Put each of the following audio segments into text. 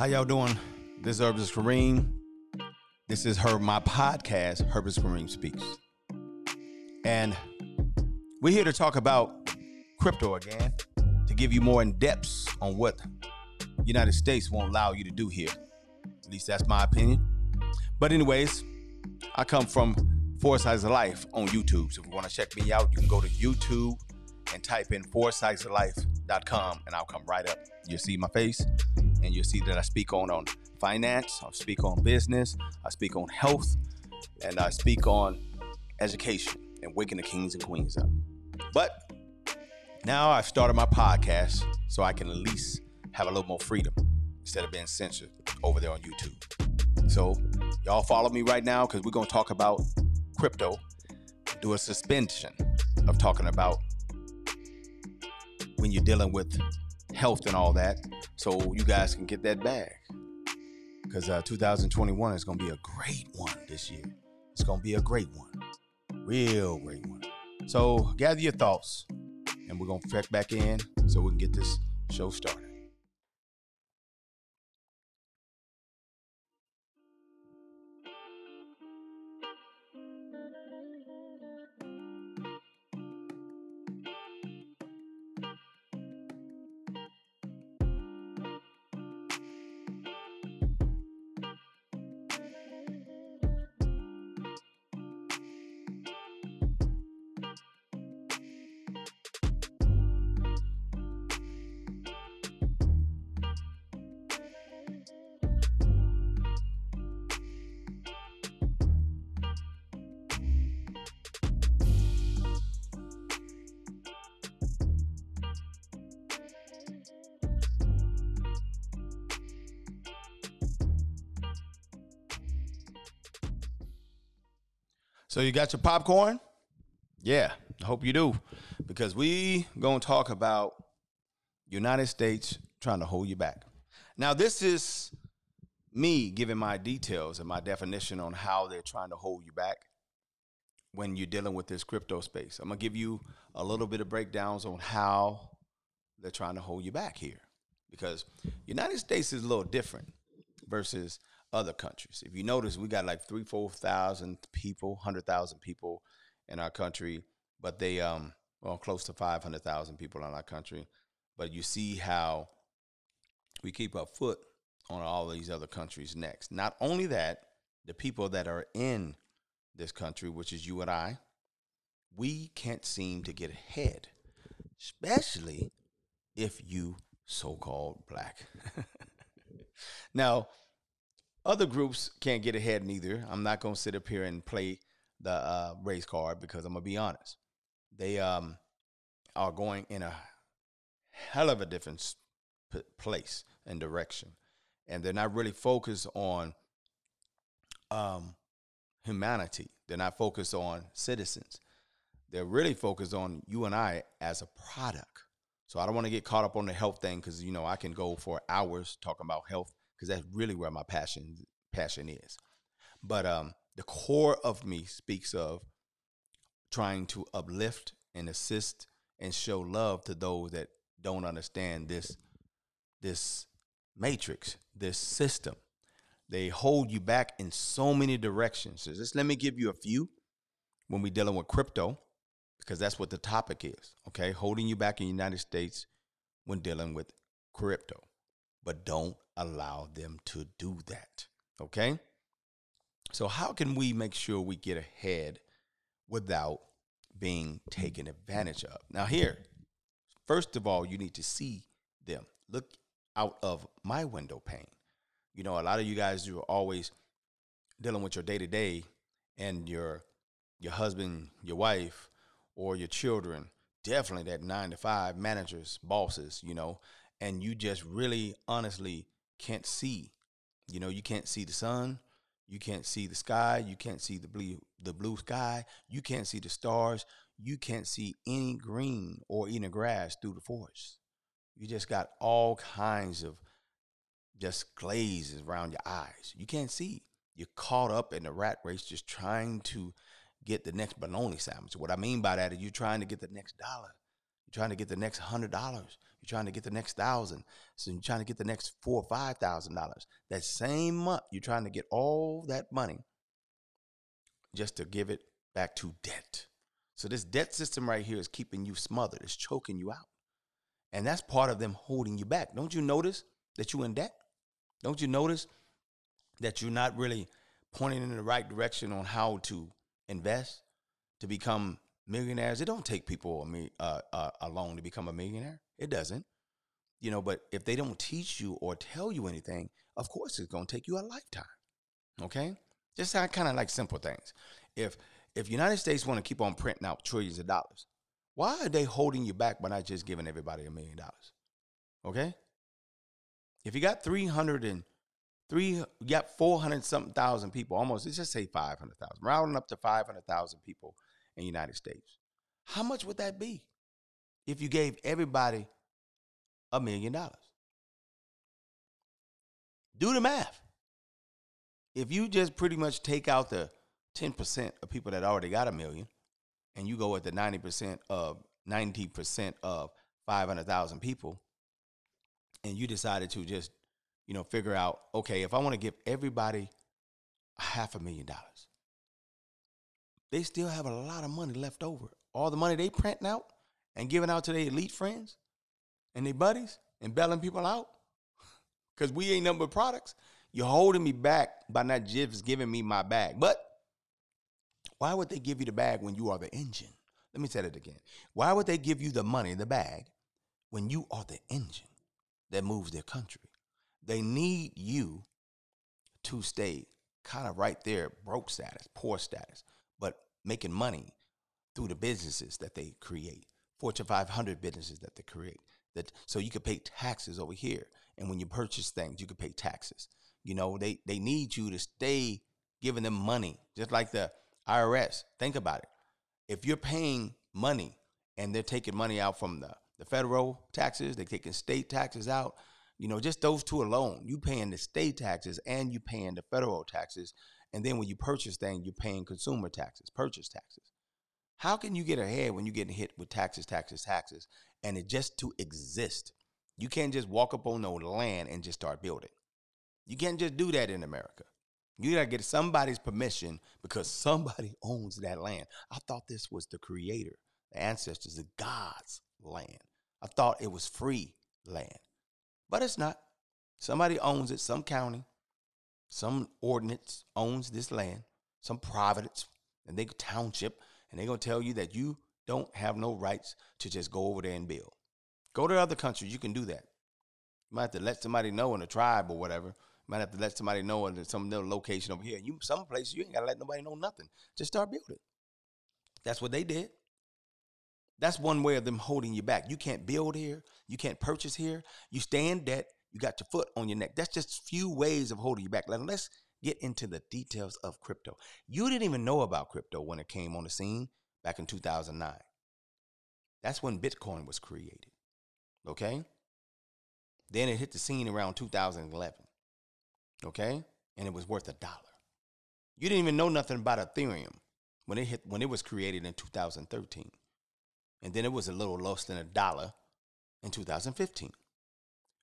How y'all doing? This is Herbalist Kareem. This is her my podcast, Herbalist Kareem Speaks. And we're here to talk about crypto again, to give you more in depth on what United States won't allow you to do here. At least that's my opinion. But anyways, I come from Four Sides of Life on YouTube. So if you want to check me out, you can go to YouTube and type in foursidesoflife.com and I'll come right up. You'll see my face and you'll see that I speak on, on finance, I speak on business, I speak on health, and I speak on education and waking the kings and queens up. But now I've started my podcast so I can at least have a little more freedom instead of being censored over there on YouTube. So y'all follow me right now because we're gonna talk about crypto, do a suspension of talking about when you're dealing with health and all that, so you guys can get that bag. Because uh, 2021 is going to be a great one this year. It's going to be a great one, real great one. So gather your thoughts, and we're going to check back in so we can get this show started. So you got your popcorn? Yeah, I hope you do, because we gonna talk about United States trying to hold you back. Now, this is me giving my details and my definition on how they're trying to hold you back when you're dealing with this crypto space. I'm gonna give you a little bit of breakdowns on how they're trying to hold you back here, because United States is a little different versus other countries. If you notice, we got like three, four thousand people, hundred thousand people in our country, but they um well close to five hundred thousand people in our country. But you see how we keep our foot on all these other countries next. Not only that, the people that are in this country, which is you and I, we can't seem to get ahead, especially if you so-called black. now, other groups can't get ahead neither. I'm not going to sit up here and play the uh, race card because I'm going to be honest. They um, are going in a hell of a different p- place and direction. And they're not really focused on um, humanity. They're not focused on citizens. They're really focused on you and I as a product. So I don't want to get caught up on the health thing because you know I can go for hours talking about health because that's really where my passion passion is. But um, the core of me speaks of trying to uplift and assist and show love to those that don't understand this this matrix, this system. They hold you back in so many directions. So just let me give you a few when we're dealing with crypto, because that's what the topic is. Okay, holding you back in the United States when dealing with crypto, but don't allow them to do that. Okay? So, how can we make sure we get ahead without being taken advantage of? Now, here, first of all, you need to see them. Look out of my window pane. You know, a lot of you guys are always dealing with your day to day and your your husband, your wife, or your children. Definitely that nine to five managers, bosses, you know, and you just really honestly can't see. You know, you can't see the sun, you can't see the sky, you can't see the blue the blue sky, you can't see the stars, you can't see any green or any grass through the forest. You just got all kinds of just glazes around your eyes. You can't see. You're caught up in the rat race just trying to get the next bologna sandwich. What I mean by that is you're trying to get the next dollar. You're trying to get the next hundred dollars. You're trying to get the next thousand. So you're trying to get the next four or five thousand dollars. That same month, you're trying to get all that money just to give it back to debt. So this debt system right here is keeping you smothered. It's choking you out. And that's part of them holding you back. Don't you notice that you're in debt? Don't you notice that you're not really pointing in the right direction on how to invest to become millionaires? It don't take people a, uh, uh, alone to become a millionaire. It doesn't. You know, but if they don't teach you or tell you anything, of course it's going to take you a lifetime. Okay? Just kind of like simple things. If if United States want to keep on printing out trillions of dollars, why are they holding you back by not just giving everybody a million dollars? Okay? If you got 300 and three, you got 400 something thousand people, almost, let's just say 500,000, rounding up to 500,000 people in the United States. How much would that be if you gave everybody a million dollars? Do the math. If you just pretty much take out the 10% of people that already got a million and you go with the 90% of 90% of 500,000 people and you decided to just you know figure out okay if I want to give everybody half a million dollars they still have a lot of money left over all the money they printing out and giving out to their elite friends and their buddies and bailing people out because we ain't number products you're holding me back by not just giving me my bag but why would they give you the bag when you are the engine? Let me say it again. Why would they give you the money, the bag, when you are the engine that moves their country? They need you to stay kind of right there, broke status, poor status, but making money through the businesses that they create, Fortune 500 businesses that they create. That so you could pay taxes over here, and when you purchase things, you could pay taxes. You know they they need you to stay giving them money, just like the IRS, think about it. If you're paying money and they're taking money out from the, the federal taxes, they're taking state taxes out, you know, just those two alone, you paying the state taxes and you paying the federal taxes. And then when you purchase things, you're paying consumer taxes, purchase taxes. How can you get ahead when you're getting hit with taxes, taxes, taxes, and it just to exist? You can't just walk up on no land and just start building. You can't just do that in America. You gotta get somebody's permission because somebody owns that land. I thought this was the creator, the ancestors, the God's land. I thought it was free land. But it's not. Somebody owns it, some county, some ordinance owns this land, some providence, and they township, and they're gonna tell you that you don't have no rights to just go over there and build. Go to other countries, you can do that. You might have to let somebody know in a tribe or whatever You might have to let somebody know in some little location over here. You some places you ain't gotta let nobody know nothing. Just start building. That's what they did. That's one way of them holding you back. You can't build here. You can't purchase here. You stay in debt. You got your foot on your neck. That's just few ways of holding you back. let's get into the details of crypto. You didn't even know about crypto when it came on the scene back in 2009. That's when Bitcoin was created. Okay? Then it hit the scene around 2011 okay? And it was worth a dollar. You didn't even know nothing about Ethereum when it hit when it was created in 2013. And then it was a little less than a dollar in 2015.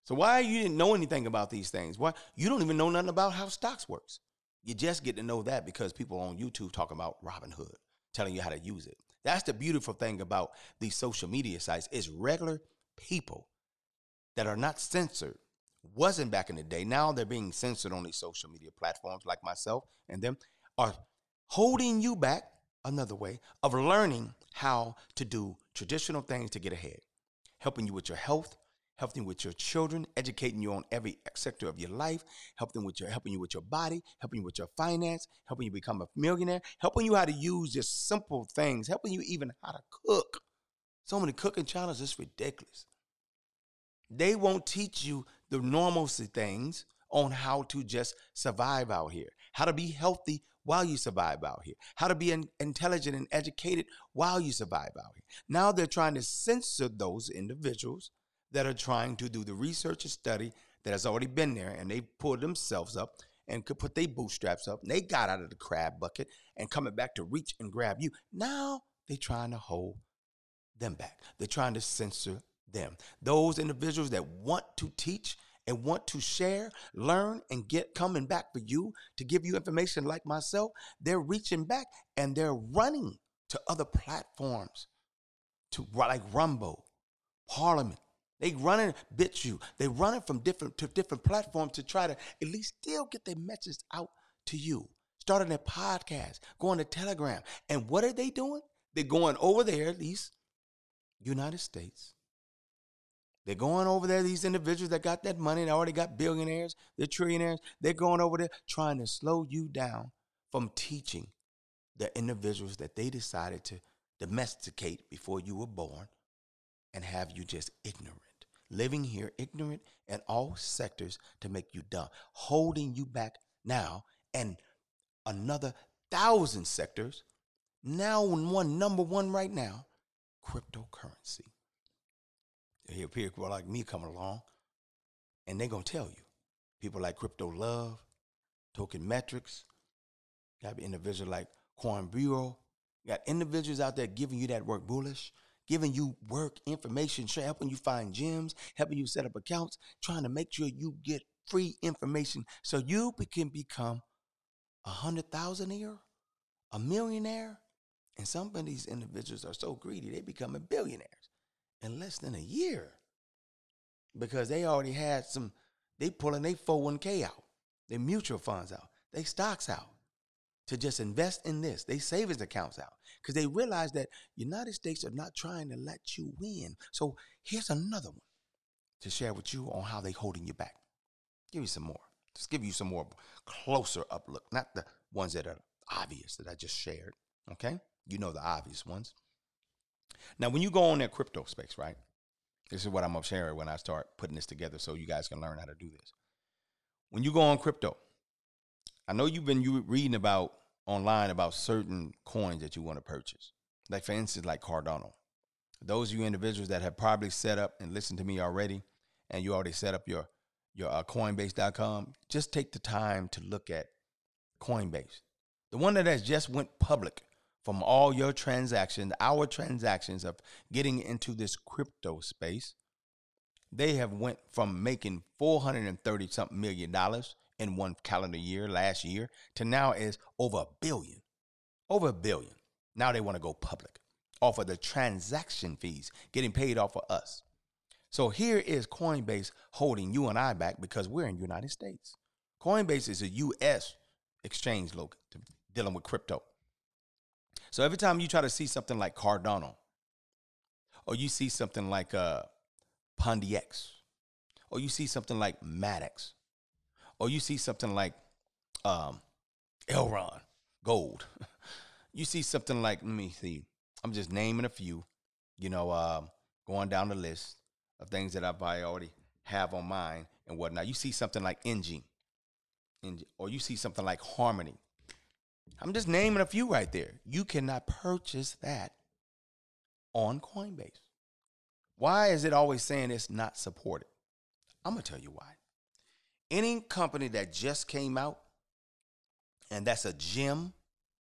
So why you didn't know anything about these things? Why you don't even know nothing about how stocks works? You just get to know that because people on YouTube talk about Robinhood, telling you how to use it. That's the beautiful thing about these social media sites is regular people that are not censored wasn't back in the day. Now they're being censored on these social media platforms like myself and them are holding you back another way of learning how to do traditional things to get ahead, helping you with your health, helping with your children, educating you on every sector of your life, helping with your helping you with your body, helping you with your finance, helping you become a millionaire, helping you how to use just simple things, helping you even how to cook. So many cooking channels, it's ridiculous. They won't teach you the normalcy things on how to just survive out here, how to be healthy while you survive out here, how to be intelligent and educated while you survive out here. Now they're trying to censor those individuals that are trying to do the research and study that has already been there and they pulled themselves up and could put their bootstraps up and they got out of the crab bucket and coming back to reach and grab you. Now they're trying to hold them back. They're trying to censor them. Those individuals that want to teach and want to share, learn, and get coming back for you to give you information like myself, they're reaching back and they're running to other platforms to like Rumble, Parliament. They running bitch you. They running from different to different platforms to try to at least still get their message out to you. Starting a podcast, going to Telegram. And what are they doing? They're going over there, these United States, they're going over there, these individuals that got that money, they already got billionaires, they're trillionaires. They're going over there trying to slow you down from teaching the individuals that they decided to domesticate before you were born and have you just ignorant. Living here ignorant in all sectors to make you dumb, holding you back now, and another thousand sectors. Now, one number one right now, cryptocurrency hear people like me coming along, and they're gonna tell you. People like Crypto Love, Token Metrics, got individuals like Coin Bureau, got individuals out there giving you that work bullish, giving you work information, helping you find gyms, helping you set up accounts, trying to make sure you get free information so you can become a hundred thousand a year, a millionaire. And some of these individuals are so greedy, they become a billionaires in less than a year because they already had some, they pulling their 401k out, their mutual funds out, they stocks out to just invest in this, they savings accounts out because they realize that United States are not trying to let you win. So here's another one to share with you on how they holding you back. Give you some more. Just give you some more closer up look, not the ones that are obvious that I just shared. Okay? You know the obvious ones. Now, when you go on that crypto space, right? This is what I'm gonna share when I start putting this together, so you guys can learn how to do this. When you go on crypto, I know you've been you reading about online about certain coins that you want to purchase, like for instance, like Cardano. Those of you individuals that have probably set up and listened to me already, and you already set up your your uh, Coinbase.com, just take the time to look at Coinbase, the one that has just went public from all your transactions, our transactions of getting into this crypto space, they have went from making 430 something million dollars in one calendar year last year to now is over a billion. Over a billion. Now they want to go public off of the transaction fees getting paid off of us. So here is Coinbase holding you and I back because we're in the United States. Coinbase is a US exchange local dealing with crypto. So every time you try to see something like Cardano, or you see something like uh, Pundi X, or you see something like Maddox, or you see something like um, Elrond Gold, you see something like let me see, I'm just naming a few, you know, uh, going down the list of things that I probably already have on mine and whatnot. You see something like Enjin, or you see something like Harmony, I'm just naming a few right there. You cannot purchase that on Coinbase. Why is it always saying it's not supported? I'm going to tell you why. Any company that just came out, and that's a gem,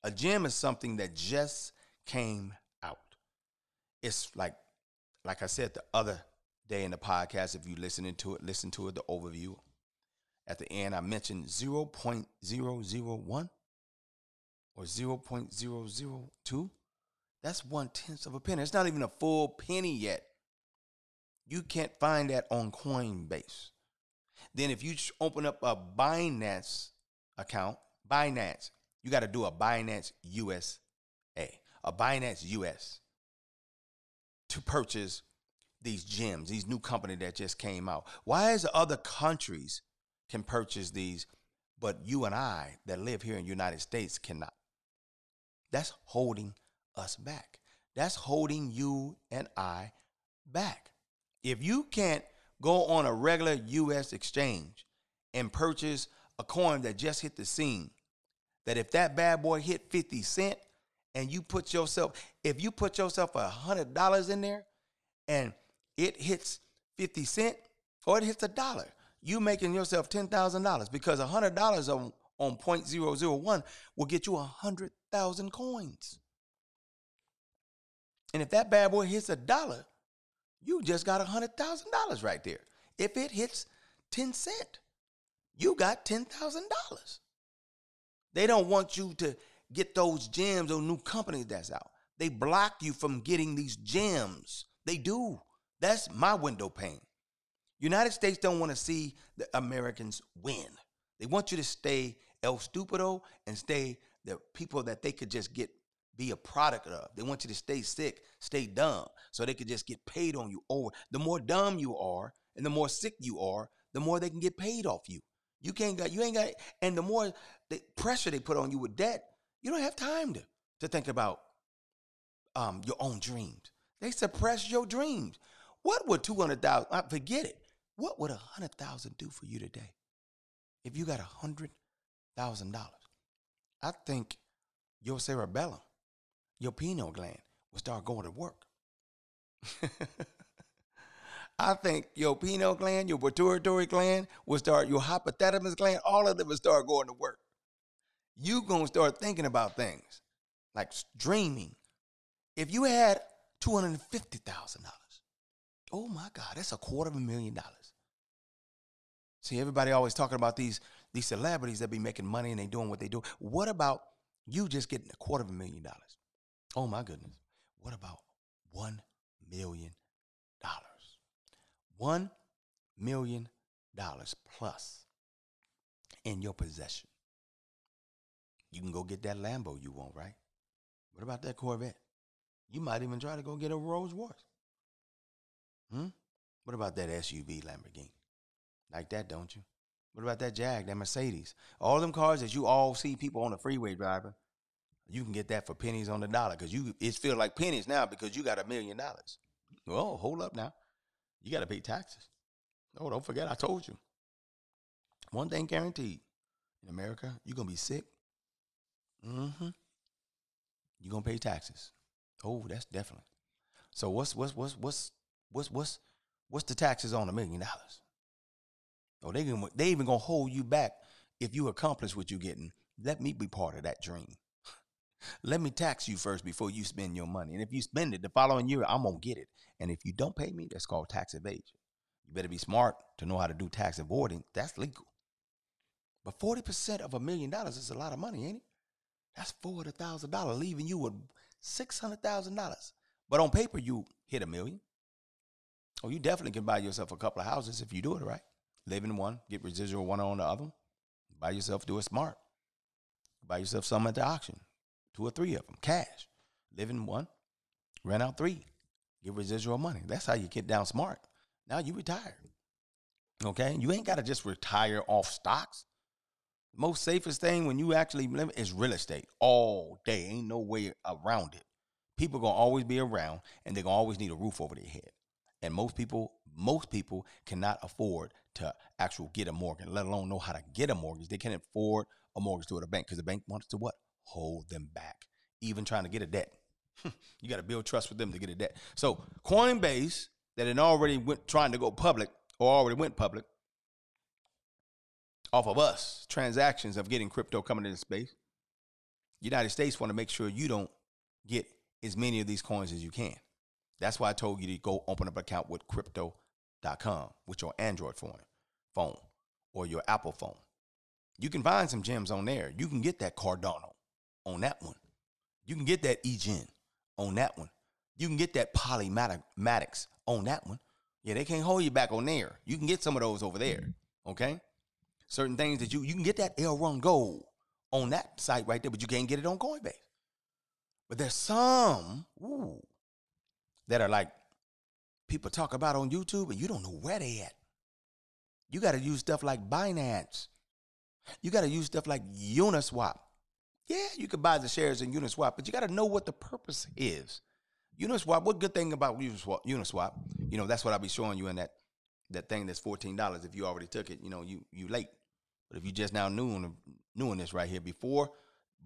a gem is something that just came out. It's like, like I said the other day in the podcast, if you listening to it, listen to it, the overview. At the end, I mentioned 0.001 or 0.002, that's one tenth of a penny. It's not even a full penny yet. You can't find that on Coinbase. Then if you open up a Binance account, Binance, you got to do a Binance USA, a Binance US to purchase these gems, these new company that just came out. Why is other countries can purchase these, but you and I that live here in the United States cannot? That's holding us back. That's holding you and I back. If you can't go on a regular US exchange and purchase a coin that just hit the scene, that if that bad boy hit 50 cent and you put yourself, if you put yourself a hundred dollars in there and it hits 50 cent or it hits a dollar, you making yourself $10,000 because a hundred dollars on, on 0.001 will get you a hundred thousand coins. And if that bad boy hits a dollar, you just got a hundred thousand dollars right there. If it hits 10 cent, you got ten thousand dollars. They don't want you to get those gems or new companies that's out. They block you from getting these gems. They do. That's my window pane. United States don't want to see the Americans win. They want you to stay el stupido and stay the people that they could just get be a product of. They want you to stay sick, stay dumb, so they could just get paid on you over. The more dumb you are and the more sick you are, the more they can get paid off you. You can't got you ain't got and the more the pressure they put on you with debt, you don't have time to to think about um your own dreams. They suppress your dreams. What would 200,000 uh, forget it. What would a 100,000 do for you today? If you got a $100,000, I think your cerebellum, your pineal gland will start going to work. I think your pineal gland, your pituitary gland will start, your hypothalamus gland, all of them will start going to work. You gonna start thinking about things like dreaming. If you had two hundred and fifty thousand dollars, oh my God, that's a quarter of a million dollars. See, everybody always talking about these these celebrities that be making money and they doing what they do. What about you just getting a quarter of a million dollars? Oh my goodness. What about one million dollars? $1 million plus in your possession. You can go get that Lambo you want, right? What about that Corvette? You might even try to go get a Rolls Royce. Hmm? What about that SUV Lamborghini? Like that, don't you? What about that Jag, that Mercedes? All them cars that you all see people on the freeway driving, you can get that for pennies on the dollar because you it feels like pennies now because you got a million dollars. Well, hold up now you got to pay taxes. No, don't forget, I told you. One thing guaranteed in America, you're going to be sick. Mm-hmm. You're going to pay taxes. Oh, that's definitely. So what's what's what's what's what's what's what's the taxes on a million dollars? Oh, they they even gonna hold you back if you accomplish what you're getting. Let me be part of that dream. Let me tax you first before you spend your money. And if you spend it the following year, I'm gonna get it. And if you don't pay me, that's called tax evasion. You better be smart to know how to do tax avoiding. That's legal. But 40% of a million dollars is a lot of money, ain't it? That's $400,000, leaving you with $600,000. But on paper, you hit a million. Oh, you definitely can buy yourself a couple of houses if you do it right. Live in one, get residual one on the other. Buy yourself, do it smart. Buy yourself some at the auction two or three of them, cash. Live in one, rent out three, get residual money. That's how you get down smart. Now you retire. Okay, you ain't got to just retire off stocks. Most safest thing when you actually live is real estate all day. Ain't no way around it. People gonna always be around, and they're gonna always need a roof over their head. And most people, most people cannot afford to actually get a mortgage, let alone know how to get a mortgage. They can't afford a mortgage to a bank because the bank wants to what? Hold them back, even trying to get a debt. you got to build trust with them to get a debt. So Coinbase, that had already went trying to go public or already went public off of us, transactions of getting crypto coming into space. United States want to make sure you don't get as many of these coins as you can. That's why I told you to go open up an account with crypto.com with your Android phone, phone or your Apple phone. You can find some gems on there. You can get that Cardano on that one. You can get that EGen on that one. You can get that Polymatics on that one. Yeah, they can't hold you back on there. You can get some of those over there. Okay? Certain things that you you can get that Elrond Gold on that site right there, but you can't get it on Coinbase. But there's some ooh, that are like people talk about on YouTube and you don't know where they at. You got to use stuff like Binance. You got to use stuff like Uniswap. Yeah, you could buy the shares in Uniswap, but you got to know what the purpose is. Uniswap, what good thing about Uniswap, Uniswap, you know, that's what I'll be showing you in that that thing that's $14 if you already took it, you know, you you late. But if you just now new new in this right here before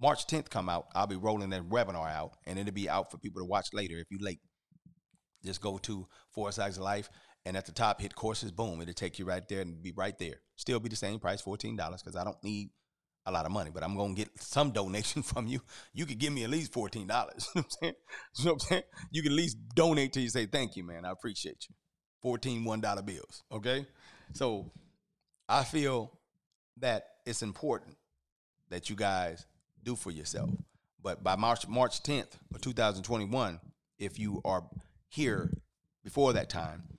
March 10th come out, I'll be rolling that webinar out and it'll be out for people to watch later if you late. Just go to Four Sides of Life and at the top hit courses, boom, it'll take you right there and be right there. Still be the same price, $14 because I don't need a lot of money, but I'm gonna get some donation from you. You could give me at least fourteen dollars. you know what I'm saying? You can at least donate to you say, thank you, man. I appreciate you. 14 one dollar bills. Okay. So I feel that it's important that you guys do for yourself. But by March March 10th of 2021, if you are here before that time,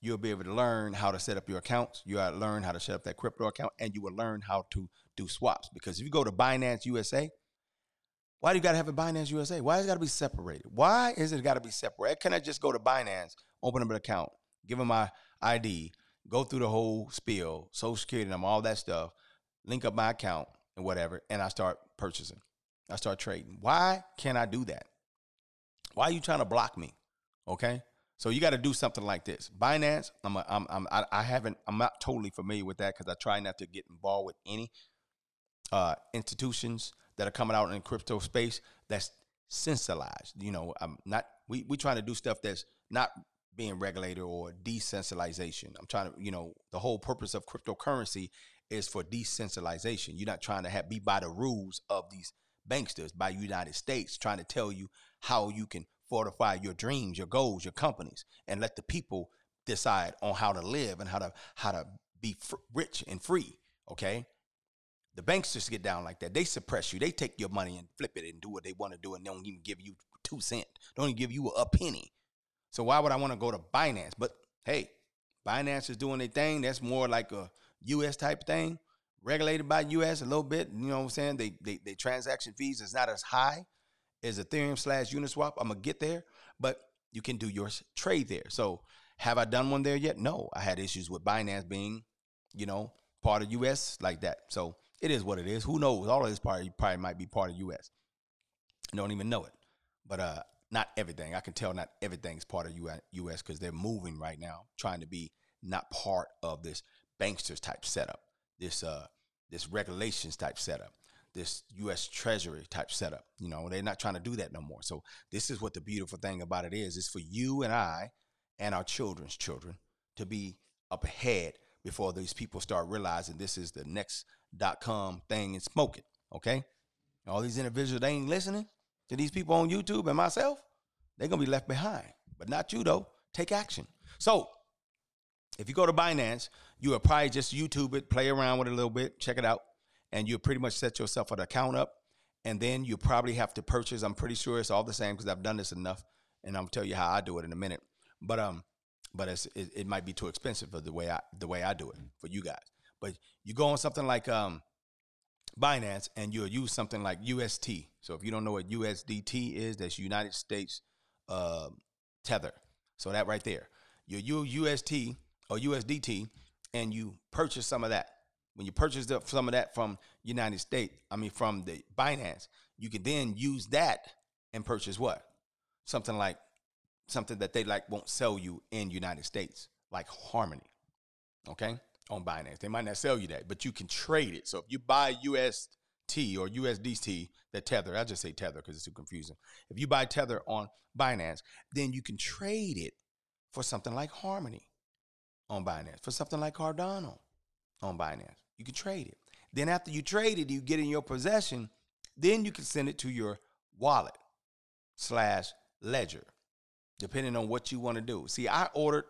you'll be able to learn how to set up your accounts. You'll learn how to set up that crypto account, and you will learn how to do swaps. Because if you go to Binance USA, why do you got to have a Binance USA? Why has it got to be separated? Why is it got to be separated? Can I just go to Binance, open up an account, give them my ID, go through the whole spiel, social security number, all that stuff, link up my account and whatever, and I start purchasing. I start trading. Why can't I do that? Why are you trying to block me? Okay. So you got to do something like this. Binance, I'm, a, I'm, I'm, I, I haven't, I'm not totally familiar with that because I try not to get involved with any uh, institutions that are coming out in crypto space that's centralized. You know, I'm not. We we trying to do stuff that's not being regulated or decentralization. I'm trying to, you know, the whole purpose of cryptocurrency is for decentralization. You're not trying to have be by the rules of these banksters by United States trying to tell you how you can fortify your dreams, your goals, your companies, and let the people decide on how to live and how to how to be fr- rich and free. Okay, the banks just get down like that. They suppress you. They take your money and flip it and do what they want to do, and they don't even give you two cent. Don't even give you a penny. So why would I want to go to Binance? But hey, Binance is doing their thing. That's more like a U.S. type thing, regulated by U.S. a little bit. You know what I'm saying? They they, they transaction fees is not as high as Ethereum slash Uniswap. I'm gonna get there, but you can do your trade there. So have I done one there yet? No, I had issues with Binance being, you know, part of U.S. like that. So it is what it is. Who knows? All of this part probably might be part of U.S. don't even know it. But uh, not everything. I can tell not everything's part of U.S. because they're moving right now, trying to be not part of this banksters type setup, this uh, this regulations type setup, this U.S. Treasury type setup. You know, they're not trying to do that no more. So this is what the beautiful thing about it is: is for you and I and our children's children to be up ahead before these people start realizing this is the next dot com thing and smoke it. Okay, all these individuals they ain't listening to these people on YouTube and myself, they're gonna be left behind. But not you though. Take action. So if you go to Binance, you will probably just YouTube it, play around with it a little bit, check it out, and you'll pretty much set yourself an account up. And then you probably have to purchase. I'm pretty sure it's all the same because I've done this enough, and I'll tell you how I do it in a minute. But um, but it, it might be too expensive for the way I the way I do it for you guys. But you go on something like um, Binance and you'll use something like UST. So if you don't know what USDT is, that's United States uh, Tether. So that right there, you use UST or USDT, and you purchase some of that. When you purchase the, some of that from United States, I mean from the Binance, you can then use that and purchase what? Something like something that they like won't sell you in United States, like Harmony. Okay? on Binance. They might not sell you that, but you can trade it. So if you buy UST or USDT, the Tether, I just say Tether because it's too confusing. If you buy Tether on Binance, then you can trade it for something like Harmony on Binance, for something like Cardano on Binance. You can trade it. Then after you trade it, you get in your possession, then you can send it to your wallet slash ledger, depending on what you want to do. See, I ordered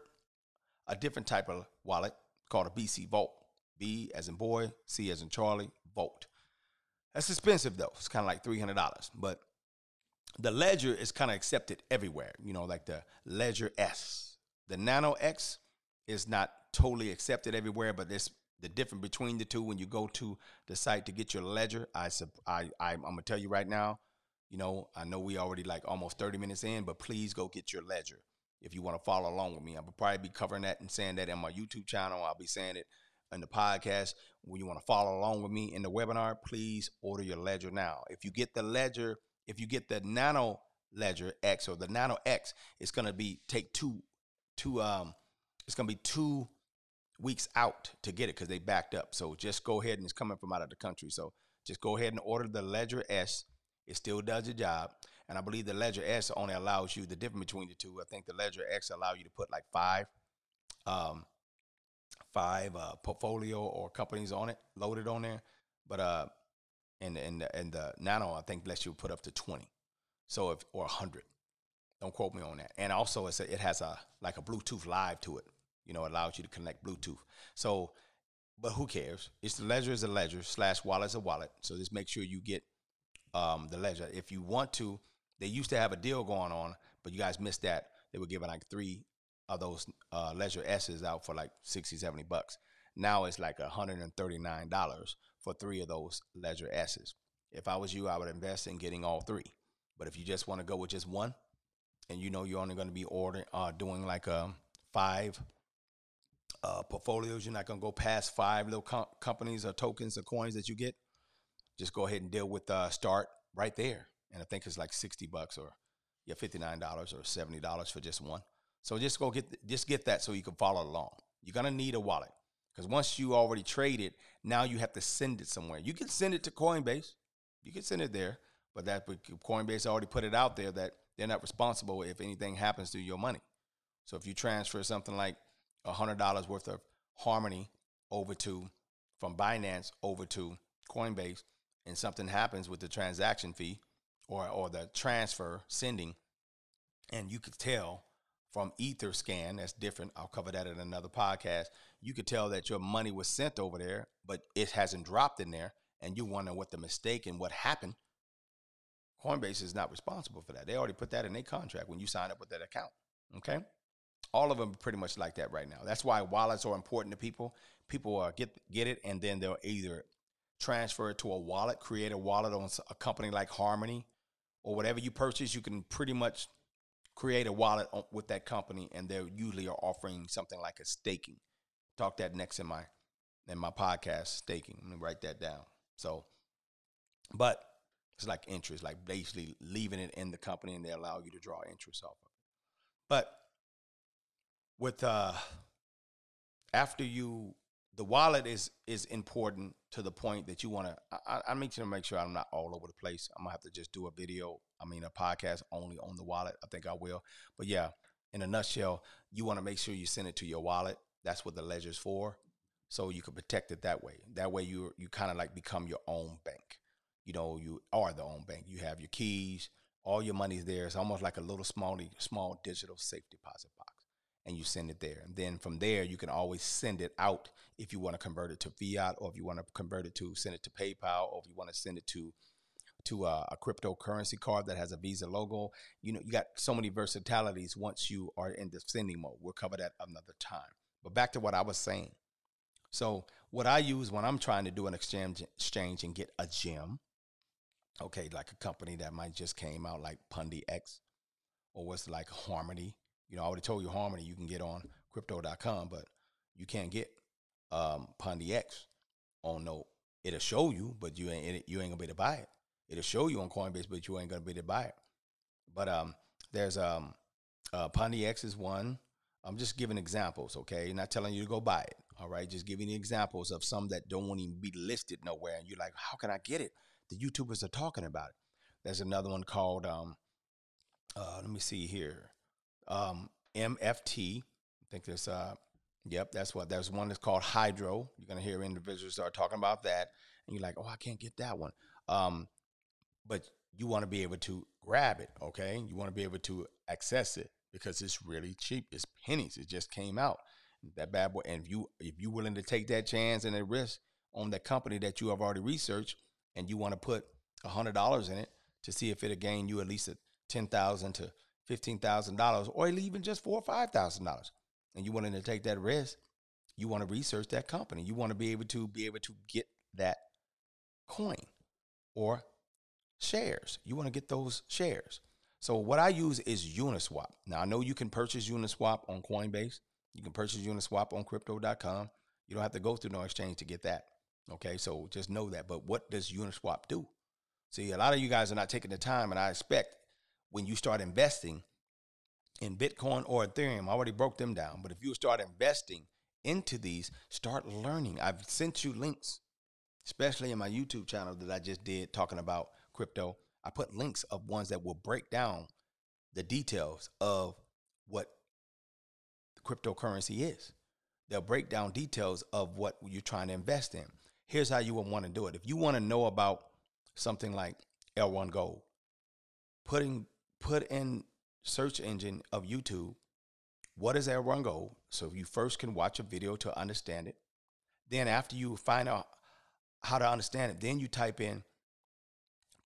a different type of wallet called a BC Vault. B as in boy, C as in Charlie, Vault. That's expensive though. It's kind of like $300. But the Ledger is kind of accepted everywhere, you know, like the Ledger S. The Nano X is not totally accepted everywhere, but there's the difference between the two when you go to the site to get your ledger. I, I, I I'm gonna tell you right now. You know, I know we already like almost 30 minutes in, but please go get your ledger if you want to follow along with me. I'll probably be covering that and saying that in my YouTube channel. I'll be saying it in the podcast. When you want to follow along with me in the webinar, please order your ledger now. If you get the ledger, if you get the Nano Ledger X or the Nano X, it's gonna be take two, two, um, it's gonna be two weeks out to get it because they backed up. So just go ahead and it's coming from out of the country. So just go ahead and order the Ledger S. It still does the job. And I believe the Ledger S only allows you the difference between the two. I think the Ledger X allow you to put like five, um, five uh, portfolio or companies on it, loaded on there. But uh, and and and the nano I think lets you put up to twenty. So if or hundred, don't quote me on that. And also it's a, it has a like a Bluetooth live to it. You know, it allows you to connect Bluetooth. So, but who cares? It's the ledger is a ledger slash wallet is a wallet. So just make sure you get um, the ledger. If you want to, they used to have a deal going on, but you guys missed that. They were giving like three of those uh, ledger S's out for like 60, 70 bucks. Now it's like $139 for three of those ledger S's. If I was you, I would invest in getting all three. But if you just want to go with just one, and you know you're only going to be ordering, uh, doing like um, five uh, portfolios, you're not going to go past five little com- companies or tokens or coins that you get. Just go ahead and deal with uh, start right there, and I think it's like sixty bucks or yeah, fifty nine dollars or seventy dollars for just one. So just go get just get that so you can follow along. You're gonna need a wallet because once you already trade it, now you have to send it somewhere. You can send it to Coinbase, you can send it there, but that Coinbase already put it out there that they're not responsible if anything happens to your money. So if you transfer something like hundred dollars worth of Harmony over to from Binance over to Coinbase, and something happens with the transaction fee or or the transfer sending, and you could tell from Etherscan that's different. I'll cover that in another podcast. You could tell that your money was sent over there, but it hasn't dropped in there, and you wonder what the mistake and what happened. Coinbase is not responsible for that. They already put that in their contract when you sign up with that account. Okay all of them are pretty much like that right now. That's why wallets are important to people. People uh, get get it, and then they'll either transfer it to a wallet, create a wallet on a company like Harmony, or whatever you purchase. You can pretty much create a wallet with that company, and they usually are offering something like a staking. Talk that next in my in my podcast, staking. Let me write that down. So, but it's like interest, like basically leaving it in the company, and they allow you to draw interest off of it. But with uh after you the wallet is is important to the point that you want to I, I sure to make sure i'm not all over the place. I'm gonna have to just do a video i mean a podcast only on the wallet. I think i will. But yeah in a nutshell you want to make sure you send it to your wallet. That's what the ledger's for. So you can protect it that way. That way you you kind of like become your own bank. You know you are the own bank. You have your keys. All your money's there. It's almost like a little small small digital safe deposit box and you send it there. And then from there, you can always send it out if you want to convert it to fiat, or if you want to convert it to send it to PayPal, or if you want to send it to to a, a, cryptocurrency card that has a Visa logo. You know, you got so many versatilities once you are in the sending mode. We'll cover that another time. But back to what I was saying. So what I use when I'm trying to do an exchange exchange and get a gem, okay, like a company that might just came out like Pundi X, or what's like Harmony, you know, I already told you Harmony you can get on crypto.com, but you can't get um, X on no. It'll show you, but you ain't you ain't gonna be able to buy it. It'll show you on Coinbase, but you ain't gonna be able to buy it. But um, there's um, uh, X is one. I'm just giving examples, okay? Not telling you to go buy it. All right, just giving examples of some that don't even be listed nowhere, and you're like, how can I get it? The YouTubers are talking about it. There's another one called um, uh, let me see here um, MFT. I think there's uh, yep, that's what there's one that's called Hydro. You're gonna hear individuals start talking about that, and you're like, oh, I can't get that one. Um, but you want to be able to grab it, okay? You want to be able to access it because it's really cheap. It's pennies. It just came out. That bad boy. And if you if you're willing to take that chance and that risk on that company that you have already researched, and you want to put a hundred dollars in it to see if it'll gain you at least a ten thousand to $15,000 or even just four or $5,000 and you wanting to take that risk, you want to research that company. You want to be able to be able to get that coin or shares. You want to get those shares. So what I use is Uniswap. Now I know you can purchase Uniswap on Coinbase. You can purchase Uniswap on crypto.com. You don't have to go through no exchange to get that. Okay, so just know that. But what does Uniswap do? See, a lot of you guys are not taking the time, and I expect when you start investing in Bitcoin or Ethereum, I already broke them down. But if you start investing into these, start learning. I've sent you links, especially in my YouTube channel that I just did talking about crypto. I put links of ones that will break down the details of what cryptocurrency is. They'll break down details of what you're trying to invest in. here's how you would want to do it. If you want to know about something like Elrond Gold, putting put in search engine of YouTube, what is Elrond Gold? So you first can watch a video to understand it. Then after you find out how to understand it, then you type in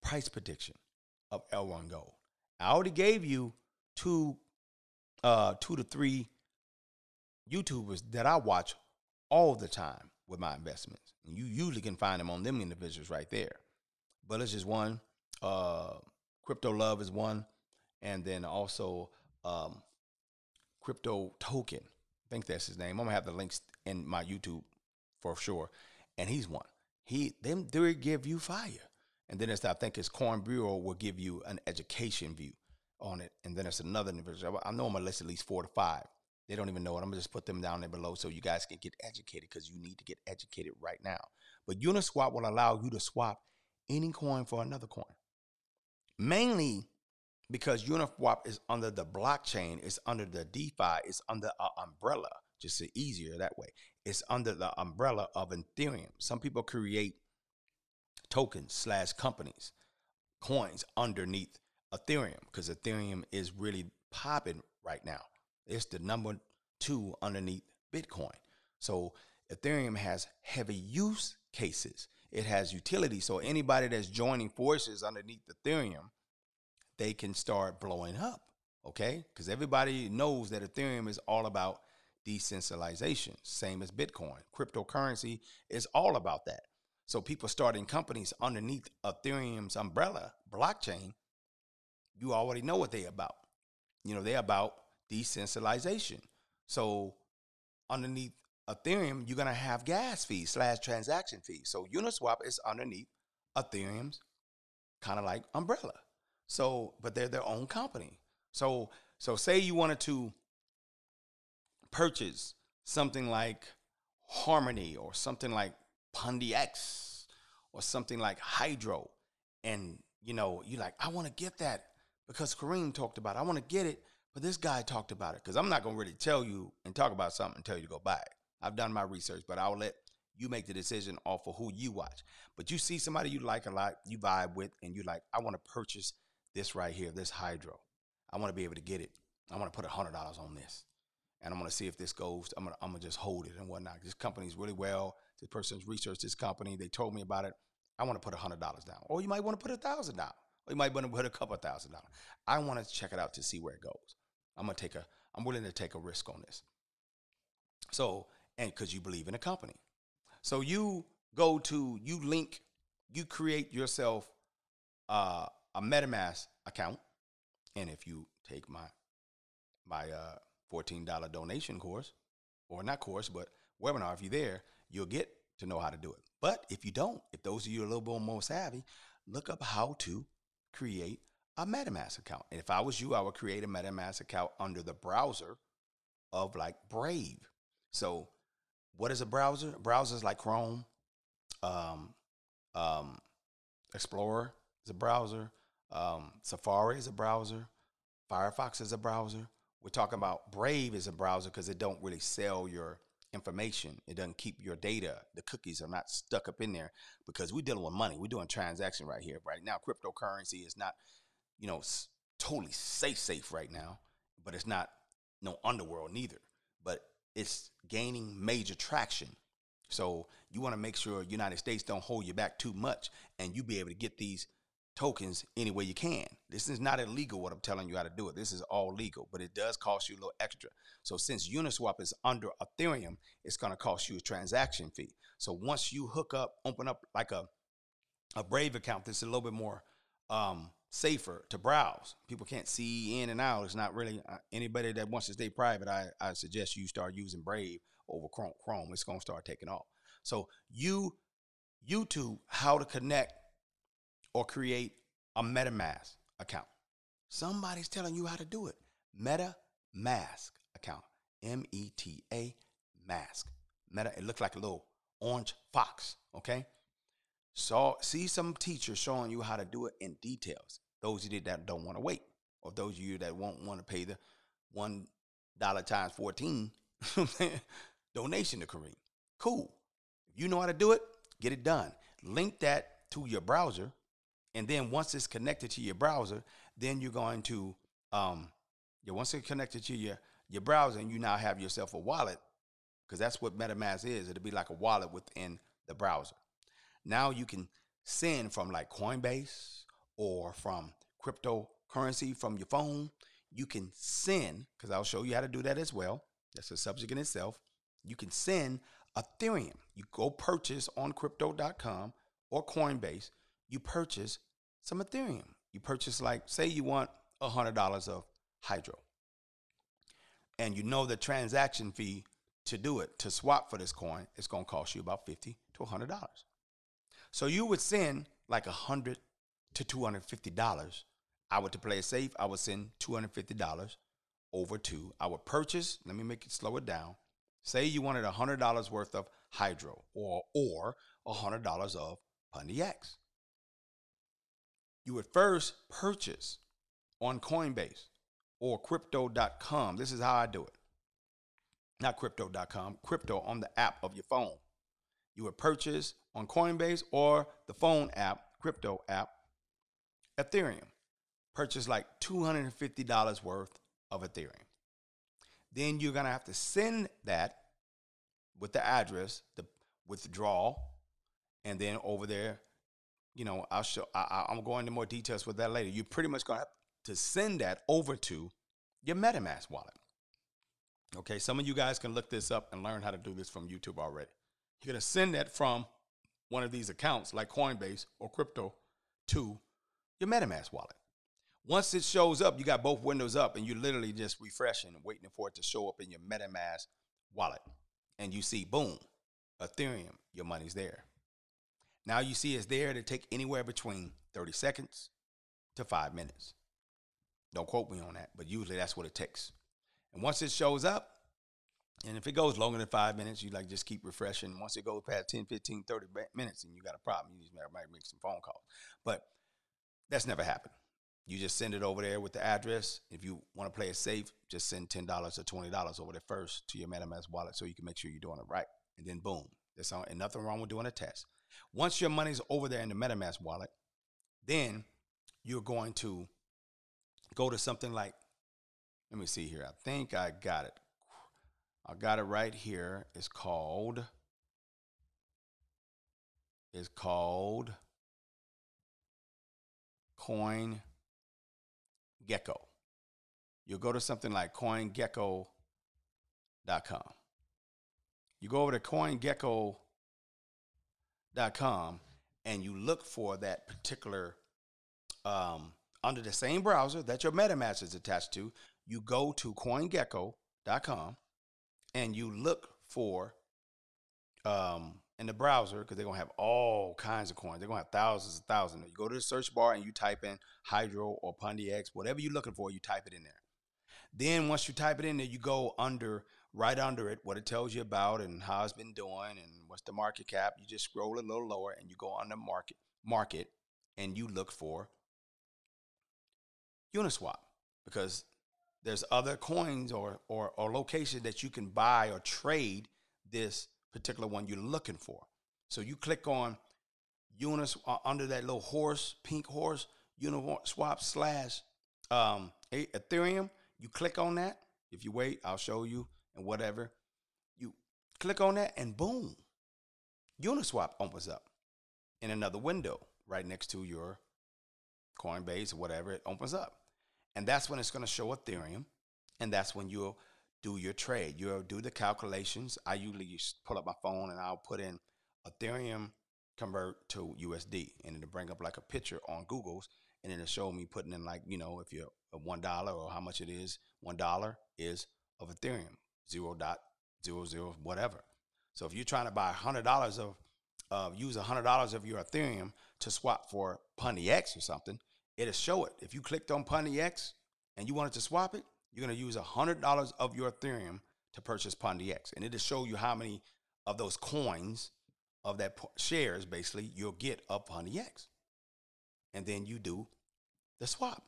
price prediction of Elrond Gold. I already gave you two uh two to three YouTubers that I watch all the time with my investments. And you usually can find them on them individuals right there. But it's just one. Uh Crypto Love is one. And then also um Crypto Token. I think that's his name. I'm gonna have the links in my YouTube for sure. And he's one. He them they give you fire. And then it's I think his Coin Bureau will give you an education view on it. And then it's another individual. I know I'm gonna list at least four to five. They don't even know it. I'm gonna just put them down there below so you guys can get educated because you need to get educated right now. But Uniswap will allow you to swap any coin for another coin. Mainly because Uniswap is under the blockchain, it's under the DeFi, it's under an umbrella, just easier that way. It's under the umbrella of Ethereum. Some people create tokens slash companies, coins underneath Ethereum because Ethereum is really popping right now. It's the number two underneath Bitcoin. So Ethereum has heavy use cases. It has utility. So anybody that's joining forces underneath Ethereum, they can start blowing up. Okay? Because everybody knows that Ethereum is all about decentralization, same as Bitcoin. Cryptocurrency is all about that. So people starting companies underneath Ethereum's umbrella blockchain, you already know what they're about. You know, they're about decentralization. So underneath Ethereum, you're gonna have gas fees slash transaction fees. So Uniswap is underneath Ethereum's kind of like umbrella. So, but they're their own company. So, so say you wanted to purchase something like Harmony or something like Pundi X or something like Hydro, and you know, you're like, I want to get that because Kareem talked about it. I want to get it, but this guy talked about it. Because I'm not gonna really tell you and talk about something and tell you to go buy it. I've done my research, but I'll let you make the decision off of who you watch. But you see somebody you like a lot, you vibe with, and you're like, I want to purchase this right here, this Hydro. I want to be able to get it. I want to put hundred dollars on this, and I'm gonna see if this goes. I'm gonna I'm gonna just hold it and whatnot. This company's really well this person's researched this company. They told me about it. I want to put hundred dollars down, or you might want to put a thousand down, or you might want to put a couple thousand dollars. I want to check it out to see where it goes. I'm gonna take a. I'm willing to take a risk on this. So, and because you believe in a company, so you go to you link, you create yourself uh, a MetaMask account, and if you take my my uh, fourteen dollar donation course, or not course, but webinar, if you're there, you'll get to know how to do it. But if you don't, if those of you are a little bit more savvy, look up how to create a MetaMask account. And if I was you, I would create a MetaMask account under the browser of like Brave. So, what is a browser? Browsers like Chrome, um, um, Explorer is a browser, um, Safari is a browser, Firefox is a browser. We're talking about Brave is a browser because it don't really sell your information. It doesn't keep your data. The cookies are not stuck up in there because we're dealing with money. We're doing transaction right here, right now. Cryptocurrency is not, you know, totally safe, safe right now, but it's not no underworld neither. But it's gaining major traction. So you want to make sure United States don't hold you back too much, and you be able to get these tokens any way you can. This is not illegal what I'm telling you how to do it. This is all legal, but it does cost you a little extra. So since Uniswap is under Ethereum, it's going to cost you a transaction fee. So once you hook up, open up like a a Brave account that's a little bit more um, safer to browse. People can't see in and out. It's not really uh, anybody that wants to stay private. I, I suggest you start using Brave over Chrome. Chrome. It's going to start taking off. So you YouTube how to connect or create a MetaMask account. Somebody's telling you how to do it. MetaMask account. M E T A mask. Meta, it looks like a little orange fox, okay? So see some teachers showing you how to do it in details. Those of you that don't want to wait, or those of you that won't want to pay the one dollar times 14 donation to Kareem. Cool. If you know how to do it, Get it done. Link that to your browser, and then once it's connected to your browser, then you're going to um, yeah, once it's connected to your your browser, and you now have yourself a wallet, because that's what MetaMask is. It'll be like a wallet within the browser. Now you can send from like Coinbase or from cryptocurrency from your phone. You can send, because I'll show you how to do that as well. That's a subject in itself. You can send Ethereum. You go purchase on crypto.com or Coinbase, you purchase some Ethereum. You purchase, like, say you want $100 of Hydro. And you know the transaction fee to do it, to swap for this coin, it's going to cost you about 50 to $100. So you would send like 100 to $250. I would, to play it safe, I would send $250 over to, I would purchase, let me make it slow it down. Say you wanted $100 worth of Hydro or, or $100 of Pundi X. You would first purchase on Coinbase or crypto.com. This is how I do it. Not crypto.com, crypto on the app of your phone. You would purchase on Coinbase or the phone app, crypto app, Ethereum. Purchase like $250 worth of Ethereum. Then you're going to have to send that with the address, the withdrawal, and then over there, you know, I'll show. I, am going into more details with that later. You're pretty much going to have to send that over to your MetaMask wallet. Okay, some of you guys can look this up and learn how to do this from YouTube already. You're going to send that from one of these accounts like Coinbase or crypto to your MetaMask wallet. Once it shows up, you got both windows up and you're literally just refreshing and waiting for it to show up in your MetaMask wallet. And you see, boom, Ethereum, your money's there. Now you see it's there to take anywhere between 30 seconds to five minutes. Don't quote me on that, but usually that's what it takes. And once it shows up, and if it goes longer than five minutes, you like just keep refreshing. Once it goes past 10, 15, 30 minutes, and you got a problem, you just might make some phone calls. But that's never happened. You just send it over there with the address. If you want to play it safe, just send $10 or $20 over there first to your MetaMask wallet so you can make sure you're doing it right. And then boom, there's nothing wrong with doing a test. Once your money's over there in the MetaMask wallet, then you're going to go to something like, let me see here. I think I got it. I got it right here. It's called, it's called Coin Gecko. You'll go to something like CoinGecko.com. You go over to CoinGecko.com and you look for that particular um, under the same browser that your MetaMask is attached to. You go to CoinGecko.com and you look for um, in the browser because they're gonna have all kinds of coins. They're gonna have thousands and thousands. You go to the search bar and you type in Hydro or Pundi X, whatever you're looking for, you type it in there. Then once you type it in there, you go under right under it what it tells you about and how it's been doing and what's the market cap. You just scroll a little lower and you go on the market market and you look for Uniswap because there's other coins or, or, or locations that you can buy or trade this particular one you're looking for. So you click on Unis uh, under that little horse, pink horse, Uniswap slash um, Ethereum. You click on that. If you wait, I'll show you and whatever. You click on that and boom, Uniswap opens up in another window right next to your Coinbase or whatever. It opens up. And that's when it's going to show Ethereum. And that's when you'll do your trade. You'll do the calculations. I usually pull up my phone and I'll put in Ethereum convert to USD. And it'll bring up like a picture on Google's. And it'll show me putting in like, you know, if you're one dollar or how much it is, one dollar is of Ethereum, zero dot zero zero whatever. So if you're trying to buy hundred dollars of uh, use hundred dollars of your Ethereum to swap for Pundi X or something, it'll show it. If you clicked on Pundi X and you wanted to swap it, you're to use $100 of your Ethereum to purchase Pundi X. And it'll show you how many of those coins of that shares, basically, you'll get of Pundi X. And then you do the swap.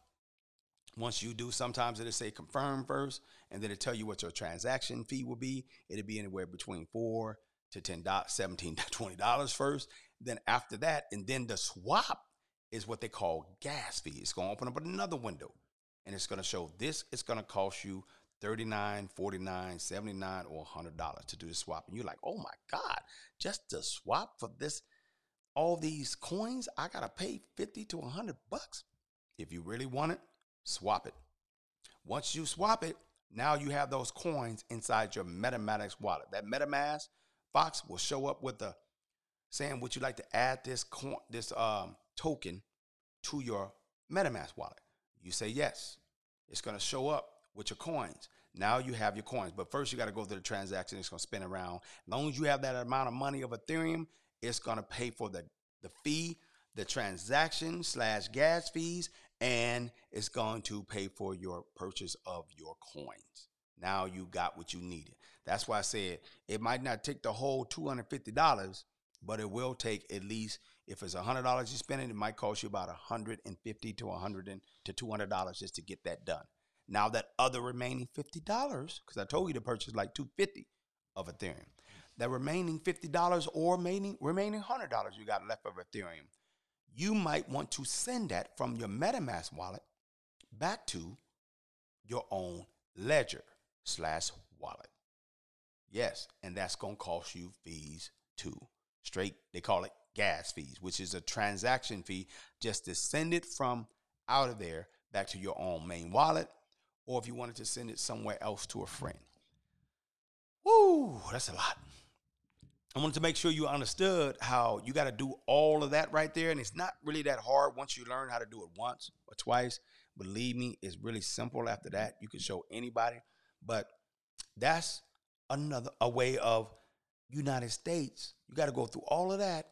Once you do, sometimes it'll say confirm first, and then it'll tell you what your transaction fee will be. It'll be anywhere between four to $10, $17, $20 first. Then after that, and then the swap is what they call gas fee. It's to open up another window and it's going to show this is going to cost you 39 49 79 or $100 to do the swap and you're like oh my god just to swap for this all these coins i gotta pay 50 to 100 bucks if you really want it swap it once you swap it now you have those coins inside your metamask wallet that metamask box will show up with the saying would you like to add this coin this um, token to your metamask wallet you say yes it's going to show up with your coins. Now you have your coins, but first you got to go through the transaction. It's going to spin around. As long as you have that amount of money of Ethereum, it's going to pay for the, the fee, the transaction slash gas fees, and it's going to pay for your purchase of your coins. Now you got what you needed. That's why I said it might not take the whole $250, but it will take at least if it's $100 you're spending, it might cost you about 150 to $100 to $200 just to get that done. Now that other remaining $50, because I told you to purchase like 250 of Ethereum, that remaining $50 or remaining, remaining $100 you got left of Ethereum, you might want to send that from your MetaMask wallet back to your own ledger slash wallet. Yes, and that's going to cost you fees too. Straight, they call it gas fees, which is a transaction fee just to send it from out of there back to your own main wallet or if you wanted to send it somewhere else to a friend. Woo, that's a lot. I wanted to make sure you understood how you got to do all of that right there. And it's not really that hard once you learn how to do it once or twice. Believe me, it's really simple after that. You can show anybody. But that's another a way of United States. You got to go through all of that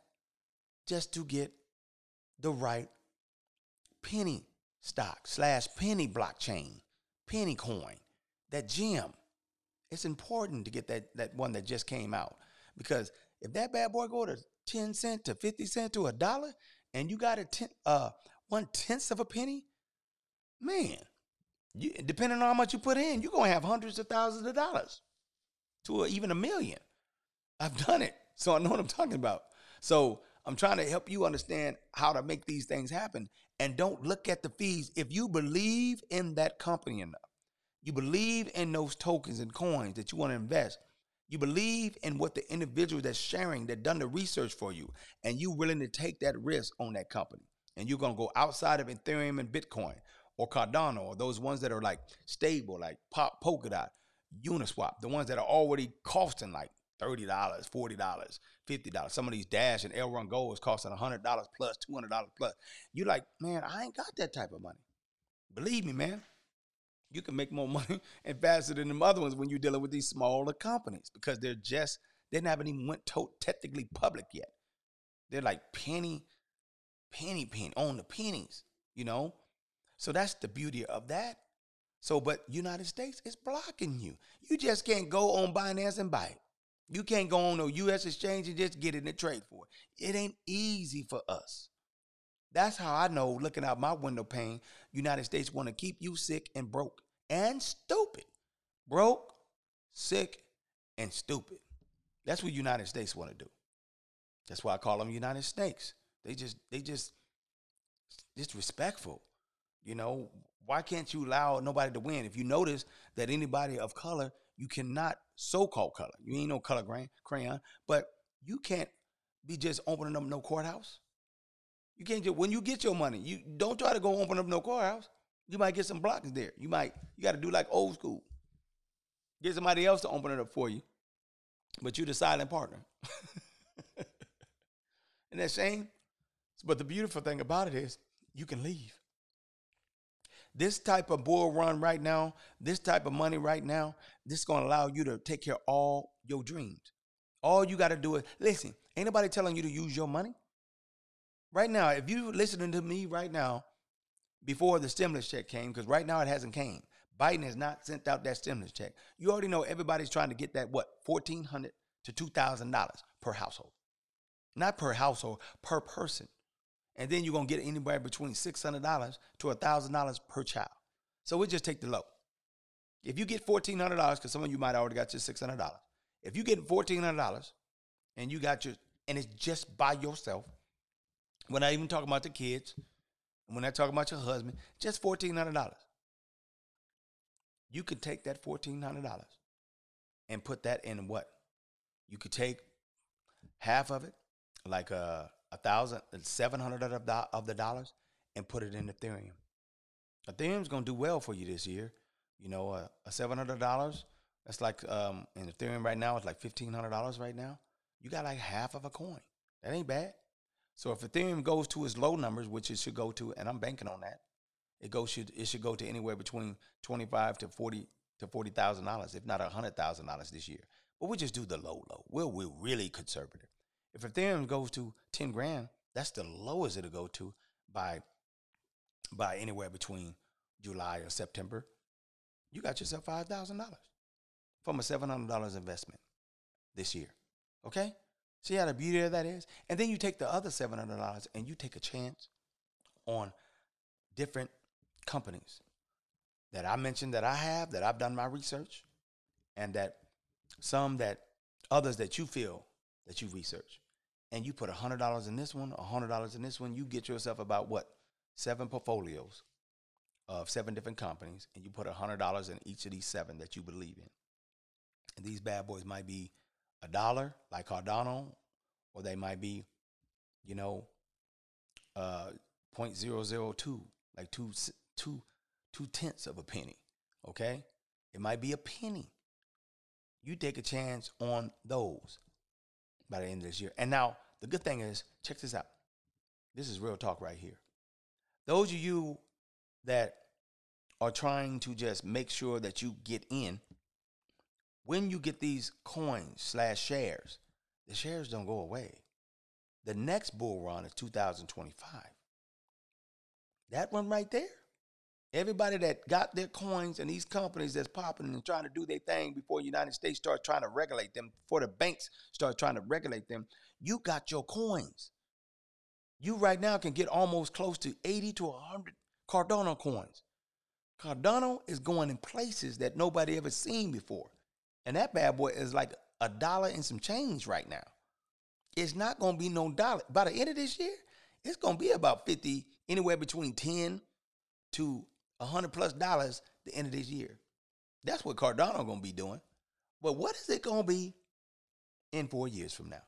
just to get the right penny stock slash penny blockchain penny coin, that gem. It's important to get that, that one that just came out. Because if that bad boy go to 10 cent to 50 cent to a dollar and you got a ten, uh, one tenth of a penny, man, you, depending on how much you put in, you're going to have hundreds of thousands of dollars to a, even a million. I've done it, so I know what I'm talking about. So I'm trying to help you understand how to make these things happen and don't look at the fees. If you believe in that company enough, you believe in those tokens and coins that you want to invest, you believe in what the individual that's sharing, that done the research for you, and you willing to take that risk on that company. And you're gonna go outside of Ethereum and Bitcoin or Cardano or those ones that are like stable, like Pop Polkadot, Uniswap, the ones that are already costing like $30, $40, $50. Some of these Dash and Elrond Gold is costing $100 plus, $200 plus. You're like, man, I ain't got that type of money. Believe me, man, you can make more money and faster than the other ones when you're dealing with these smaller companies because they're just, they haven't even went to- technically public yet. They're like penny, penny, penny, on the pennies, you know? So that's the beauty of that. So, but United States is blocking you. You just can't go on Binance and buy it. You can't go on no U.S. exchange and just get it and trade for it. It ain't easy for us. That's how I know, looking out my window pane, United States want to keep you sick and broke and stupid. Broke, sick, and stupid. That's what United States want to do. That's why I call them United Snakes. They just, they just disrespectful. You know, why can't you allow nobody to win? If you notice that anybody of color you cannot so-called color. You ain't no color crayon, but you can't be just opening up no courthouse. You can't just when you get your money, you don't try to go open up no courthouse. You might get some blockers there. You might you got to do like old school. Get somebody else to open it up for you, but you're the silent partner. Isn't that shame? But the beautiful thing about it is you can leave. This type of bull run right now, this type of money right now, this is going to allow you to take care of all your dreams. All you got to do is listen. Ain't nobody telling you to use your money. Right now, if you're listening to me right now, before the stimulus check came, because right now it hasn't came. Biden has not sent out that stimulus check. You already know everybody's trying to get that what fourteen hundred to two thousand dollars per household, not per household, per person and then you're gonna get anywhere between six hundred dollars to thousand dollars per child. So we just take the low. If you get fourteen hundred dollars, because some of you might already got your six hundred dollars. If you get fourteen hundred dollars and you got your, and it's just by yourself. We're not even talk about the kids. when I talk about your husband. Just fourteen hundred dollars. You could take that fourteen hundred dollars and put that in what? You could take half of it, like a a thousand, seven hundred of the, of the dollars, and put it in Ethereum. Ethereum's gonna do well for you this year. You know, uh, a seven hundred dollars. That's like um, in Ethereum right now. It's like fifteen hundred dollars right now. You got like half of a coin. That ain't bad. So if Ethereum goes to its low numbers, which it should go to, and I'm banking on that, it goes should it should go to anywhere between twenty five to forty to forty thousand dollars, if not hundred thousand dollars this year. But we just do the low low. We're we're really conservative. If Ethereum goes to ten grand, that's the lowest it'll go to by by anywhere between July or September. You got yourself five thousand dollars from a seven hundred dollars investment this year. Okay, see how the beauty of that is, and then you take the other seven hundred dollars and you take a chance on different companies that I mentioned that I have, that I've done my research, and that some that others that you feel that you research. And you put $100 in this one, $100 in this one, you get yourself about what? Seven portfolios of seven different companies, and you put $100 in each of these seven that you believe in. And these bad boys might be a dollar, like Cardano, or they might be, you know, uh, 0.002, like two, two, two tenths of a penny. Okay, it might be a penny. You take a chance on those by the end of this year. And now the good thing is, check this out. This is real talk right here. Those of you that are trying to just make sure that you get in, when you get these coins slash shares, the shares don't go away. The next bull run is 2025. That one right there, everybody that got their coins and these companies that's popping and trying to do their thing before the United States starts trying to regulate them, before the banks start trying to regulate them, you got your coins. You right now can get almost close to 80 to 100 Cardano coins. Cardano is going in places that nobody ever seen before. And that bad boy is like a dollar and some change right now. It's not to be no dollar. By the end of this year, it's to be about 50, anywhere between 10 to 100 plus dollars the end of this year. That's what Cardano to be doing. But what is it to be in four years from now?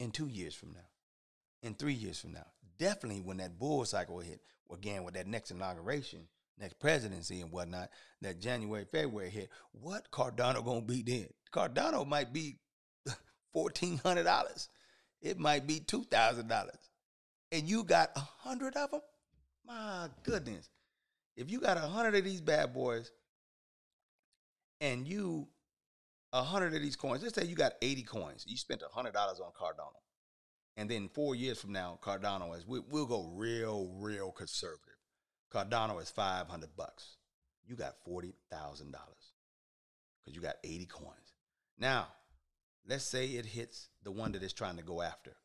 In two years from now? In three years from now? Definitely when that bull cycle hit, again, with that next inauguration, next presidency and whatnot, that January, February hit, what Cardano going to be then? Cardano might be $1,400. It might be $2,000 and you got a hundred of them, my goodness. If you got a hundred of these bad boys and you a hundred of these coins, let's say you got 80 coins, you spent a hundred dollars on Cardano. And then four years from now, Cardano is we, will go real, real conservative. Cardano is 500 bucks. You got $40,000 because you got 80 coins. Now, let's say it hits the one that it's trying to go after,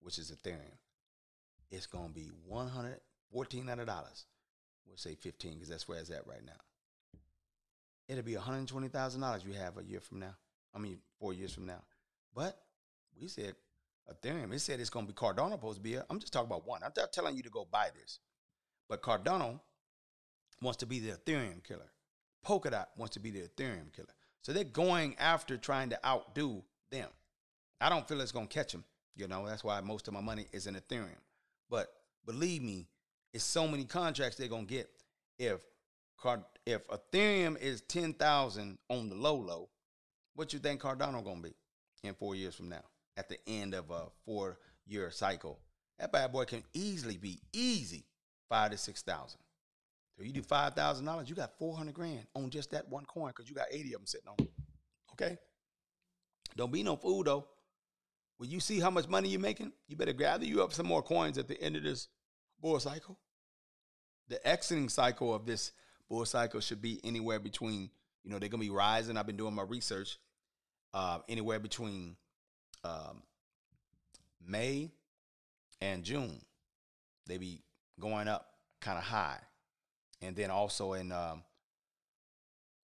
which is Ethereum it's be hundred fourteen hundred dollars. We'll say fifteen because that's where it's at right now. It'll be one hundred twenty thousand dollars you have a year from now. I mean, four years from now. But we said Ethereum. It said it's gonna be Cardano supposed to be. i am just talking about one. I'm not telling you to go buy this, but Cardano wants to be the Ethereum killer. Polkadot wants to be the Ethereum killer. So they're going after trying to outdo them. I don't feel it's gonna catch them. You know, that's why most of my money is in Ethereum. But believe me, it's so many contracts they're gonna get. If Card- if Ethereum is ten thousand on the low low, what you think Cardano gonna be in four years from now? At the end of a four year cycle, that bad boy can easily be easy five to six thousand. So you do five thousand dollars, you got four hundred grand on just that one coin because you got eighty of them sitting on. Okay, don't be no fool though. When you see how much money you're making, you better gather you up some more coins at the end of this bull cycle. The exiting cycle of this bull cycle should be anywhere between, you know, they're gonna be rising. I've been doing my research. Uh, anywhere between um, May and June, they be going up kind of high, and then also in um,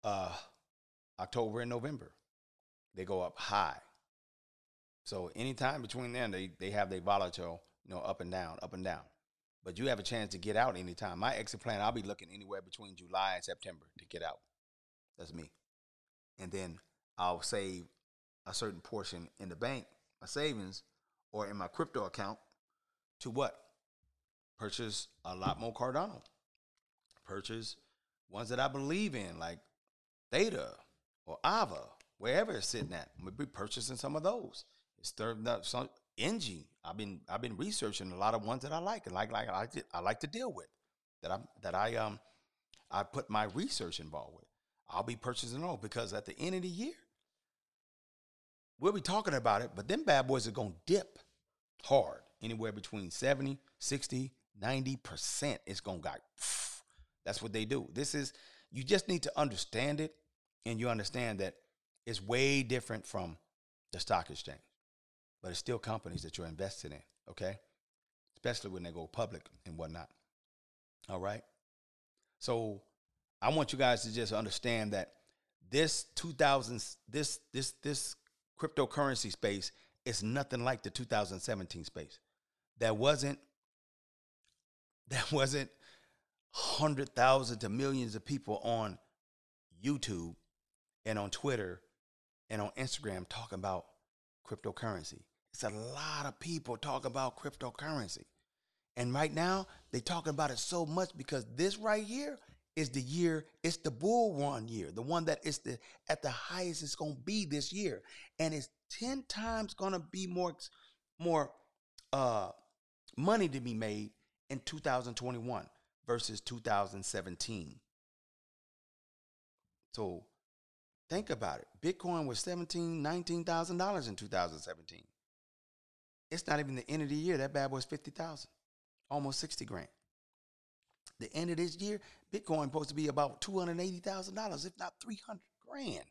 uh, October and November, they go up high. So anytime between then, they they have their volatile, you know, up and down, up and down. But you have a chance to get out anytime. My exit plan, I'll be looking anywhere between July and September to get out. That's me. And then I'll save a certain portion in the bank, my savings, or in my crypto account to what? Purchase a lot more Cardano. Purchase ones that I believe in, like Theta or Ava, wherever it's sitting at. I'm gonna be purchasing some of those. It's stirring up some Enjin. I've been I've been researching a lot of ones that I like and like like I like to, I like to deal with that I that I um I put my research involved with. I'll be purchasing all because at the end of the year, we'll be talking about it, but them bad boys are going to dip hard, anywhere between 70, 60, 90%. It's going to go. That's what they do. This is, you just need to understand it, and you understand that it's way different from the stock exchange, but it's still companies that you're invested in, okay? Especially when they go public and whatnot. All right. So I want you guys to just understand that this 2000 this this this cryptocurrency space is nothing like the 2017 space. That wasn't that wasn't hundred thousand to millions of people on YouTube and on Twitter and on Instagram talking about cryptocurrency. It's a lot of people talking about cryptocurrency. And right now, they're talking about it so much because this right here is the year, it's the bull run year, the one that is the at the highest it's gonna be this year. And it's 10 times gonna be more more uh money to be made in 2021 versus 2017. So think about it. Bitcoin was 17, 19,000 dollars in 2017. It's not even the end of the year. That bad boy's 50,000, almost 60 grand. The end of this year, Bitcoin supposed to be about two hundred eighty thousand dollars, if not three hundred grand,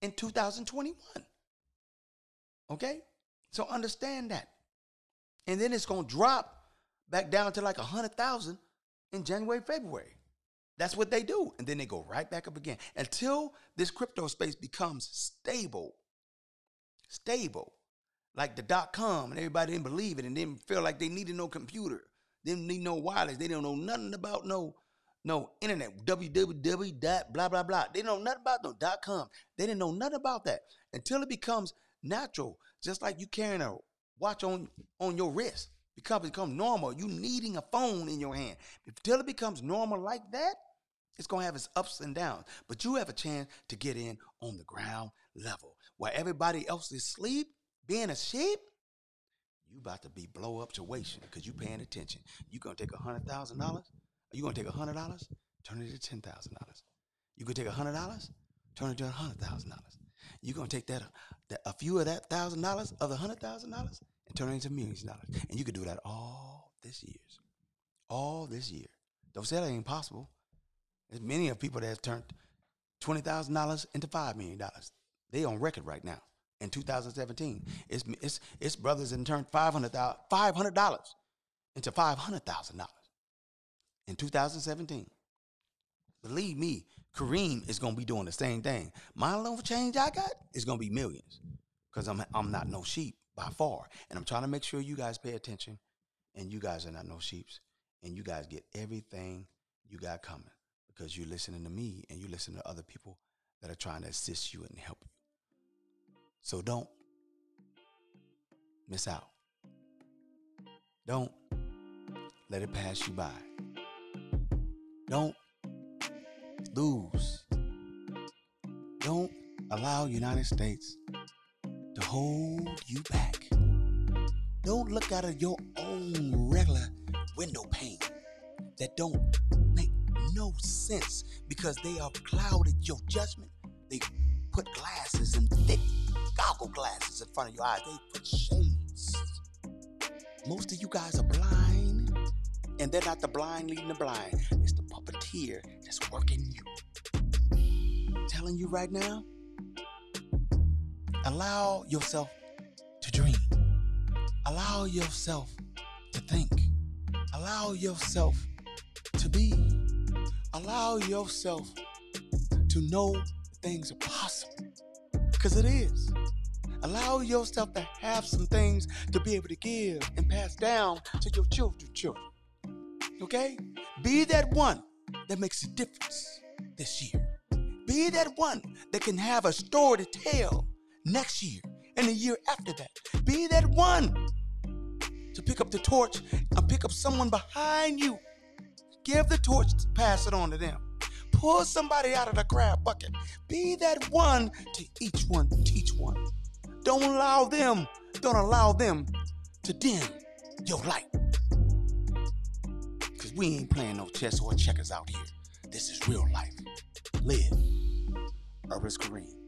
in two thousand twenty one. Okay, so understand that, and then it's gonna drop back down to like a hundred thousand in January, February. That's what they do, and then they go right back up again until this crypto space becomes stable. Stable, like the dot com, and everybody didn't believe it, and didn't feel like they needed no computer they don't need no wireless. They don't know nothing about no no internet. www dot blah blah blah. They know nothing about no dot com. They didn't know nothing about that until it becomes natural. Just like you carrying a watch on on your wrist. Becomes normal. You needing a phone in your hand. Until it becomes normal like that, it's gonna have its ups and downs. But you have a chance to get in on the ground level. While everybody else is asleep, being a sheep, you about to be blow up situation because you paying attention. You gonna take a hundred thousand dollars? You gonna take a hundred dollars? Turn it to ten thousand dollars. You gonna take a hundred dollars? Turn it to a hundred thousand dollars. You gonna take that, that a few of that thousand dollars of the hundred thousand dollars and turn it into millions of dollars. And you could do that all this years, all this year. Don't say that ain't possible. There's many of people that have turned twenty thousand dollars into five million dollars. They on record right now in 2017. It's it's it's brothers that turned five hundred dollars into five hundred thousand dollars in 2017. Believe me, Kareem is gonna be doing the same thing. My little change I got is gonna be millions because I'm I'm not no sheep by far, and I'm trying to make sure you guys pay attention, and you guys are not no sheeps, and you guys get everything you got coming because you're listening to me and you listen to other people that are trying to assist you and help you. So don't miss out. Don't let it pass you by. Don't lose. Don't allow United States to hold you back. Don't look out of your own regular window pane that don't make no sense because they have clouded your judgment. They put glasses and thick goggle glasses in front of your eyes. They put shades. Most of you guys are blind, and they're not the blind leading the blind. It's the puppeteer that's working you. I'm telling you right now, allow yourself to dream. Allow yourself to think. Allow yourself to be. Allow yourself to know things are possible. Because it is. Allow yourself to have some things to be able to give and pass down to your children, children. Okay? Be that one that makes a difference this year. Be that one that can have a story to tell next year and the year after that. Be that one to pick up the torch and pick up someone behind you. Give the torch, pass it on to them. Pull somebody out of the crab bucket. Be that one to each one, teach one. Don't allow them, don't allow them to dim your light. Cause we ain't playing no chess or checkers out here. This is real life. Live. Herbert Kareem.